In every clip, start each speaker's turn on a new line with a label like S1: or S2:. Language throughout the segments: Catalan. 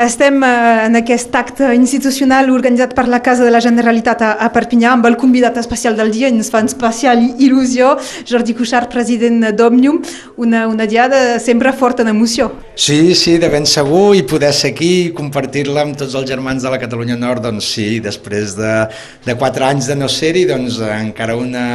S1: Estem eh, en aquest acte institucional organitzat per la Casa de la Generalitat a, Perpinyà amb el convidat especial del dia, ens fa especial il·lusió, Jordi Cuixart, president d'Òmnium, una, una diada sempre forta en emoció.
S2: Sí, sí, de ben segur, i poder ser aquí i compartir-la amb tots els germans de la Catalunya Nord, doncs sí, després de, de quatre anys de no ser-hi, doncs encara una,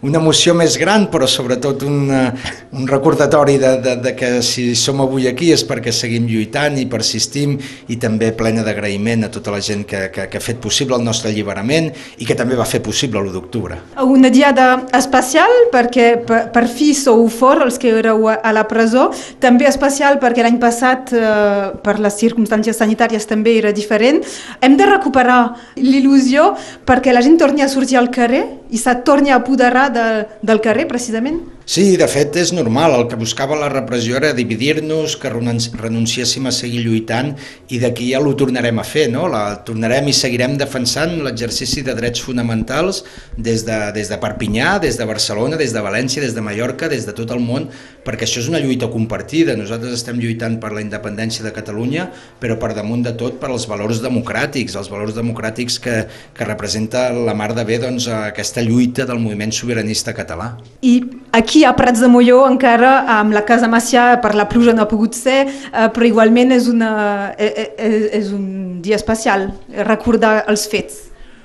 S2: una emoció més gran, però sobretot un, un recordatori de, de, de que si som avui aquí és perquè seguim lluitant i persistim i també plena d'agraïment a tota la gent que, que, que ha fet possible el nostre alliberament i que també va fer possible l'1 d'octubre.
S1: Una diada especial perquè per, per fi sou fora els que éreu a la presó, també especial perquè l'any passat eh, per les circumstàncies sanitàries també era diferent. Hem de recuperar l'il·lusió perquè la gent torni a sortir al carrer i se torni a apoderar de, del carrer precisament.
S2: Sí, de fet és normal, el que buscava la repressió era dividir-nos, que renunciéssim a seguir lluitant i d'aquí ja l'ho tornarem a fer, no? La, tornarem i seguirem defensant l'exercici de drets fonamentals des de, des de Perpinyà, des de Barcelona, des de València, des de Mallorca, des de tot el món, perquè això és una lluita compartida. Nosaltres estem lluitant per la independència de Catalunya, però per damunt de tot per als valors democràtics, els valors democràtics que, que representa la mar de bé doncs, aquesta lluita del moviment sobiranista català.
S1: I aquí Aquí a Prats de Molló encara amb la Casa Macià per la pluja no ha pogut ser, eh, però igualment és, una, és, eh, eh, és un dia especial, recordar els fets.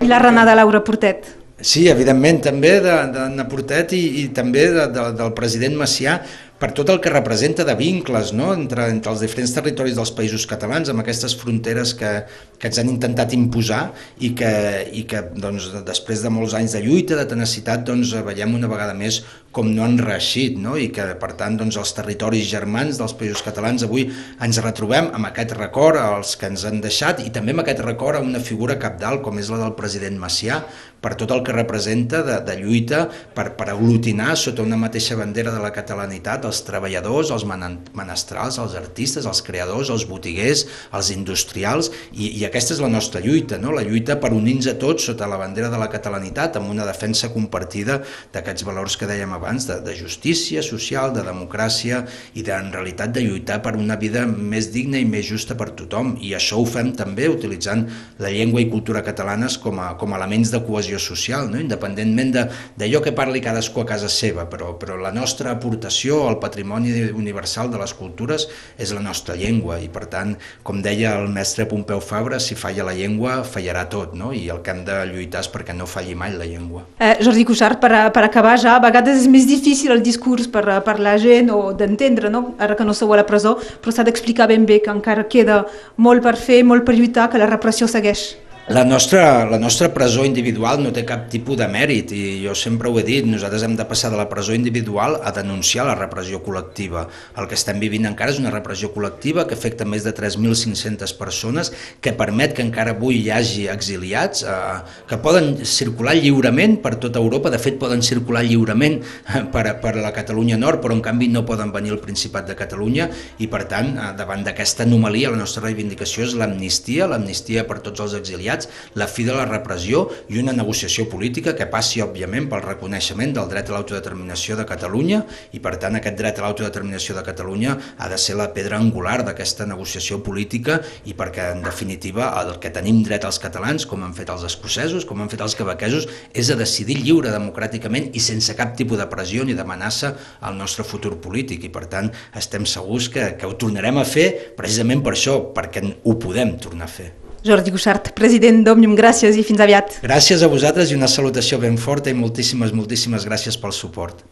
S1: I la renada Laura Portet.
S2: Sí, evidentment, també d'Anna Portet i, i també de, de, del president Macià, per tot el que representa de vincles no? entre, entre els diferents territoris dels països catalans, amb aquestes fronteres que, que ens han intentat imposar i que, i que doncs, després de molts anys de lluita, de tenacitat, doncs, veiem una vegada més com no han reeixit no? i que per tant doncs, els territoris germans dels països catalans avui ens retrobem amb aquest record als que ens han deixat i també amb aquest record a una figura capdalt com és la del president Macià per tot el que representa de, de lluita per, per aglutinar sota una mateixa bandera de la catalanitat els treballadors, els menestrals, els artistes, els creadors, els botiguers, els industrials, i, i aquesta és la nostra lluita, no? la lluita per unir-nos a tots sota la bandera de la catalanitat amb una defensa compartida d'aquests valors que dèiem de, de justícia social, de democràcia i de, en realitat de lluitar per una vida més digna i més justa per tothom, i això ho fem també utilitzant la llengua i cultura catalanes com a, com a elements de cohesió social, no? independentment d'allò que parli cadascú a casa seva, però, però la nostra aportació al patrimoni universal de les cultures és la nostra llengua i per tant, com deia el mestre Pompeu Fabra, si falla la llengua fallarà tot no? i el que hem de lluitar és perquè no falli mai la llengua.
S1: Eh, Jordi Cuixart, per, per acabar ja, a vegades és més difícil el discurs per, per la gent o d'entendre, no? ara que no sou a la presó, però s'ha d'explicar ben bé que encara queda molt per fer, molt per lluitar, que la repressió segueix.
S2: La nostra, la nostra presó individual no té cap tipus de mèrit i jo sempre ho he dit, nosaltres hem de passar de la presó individual a denunciar la repressió col·lectiva. El que estem vivint encara és una repressió col·lectiva que afecta més de 3.500 persones, que permet que encara avui hi hagi exiliats, eh, que poden circular lliurement per tota Europa, de fet poden circular lliurement per, per la Catalunya Nord, però en canvi no poden venir al Principat de Catalunya. I per tant, eh, davant d'aquesta anomalia, la nostra reivindicació és l'amnistia, l'amnistia per tots els exiliats, refugiats, la fi de la repressió i una negociació política que passi, òbviament, pel reconeixement del dret a l'autodeterminació de Catalunya i, per tant, aquest dret a l'autodeterminació de Catalunya ha de ser la pedra angular d'aquesta negociació política i perquè, en definitiva, el que tenim dret als catalans, com han fet els escocesos, com han fet els quebequesos, és a decidir lliure, democràticament i sense cap tipus de pressió ni d'amenaça al nostre futur polític i, per tant, estem segurs que, que ho tornarem a fer precisament per això, perquè ho podem tornar a fer.
S1: Jordi Cuixart, president d'Òmnium, gràcies i fins aviat.
S2: Gràcies a vosaltres i una salutació ben forta i moltíssimes, moltíssimes gràcies pel suport.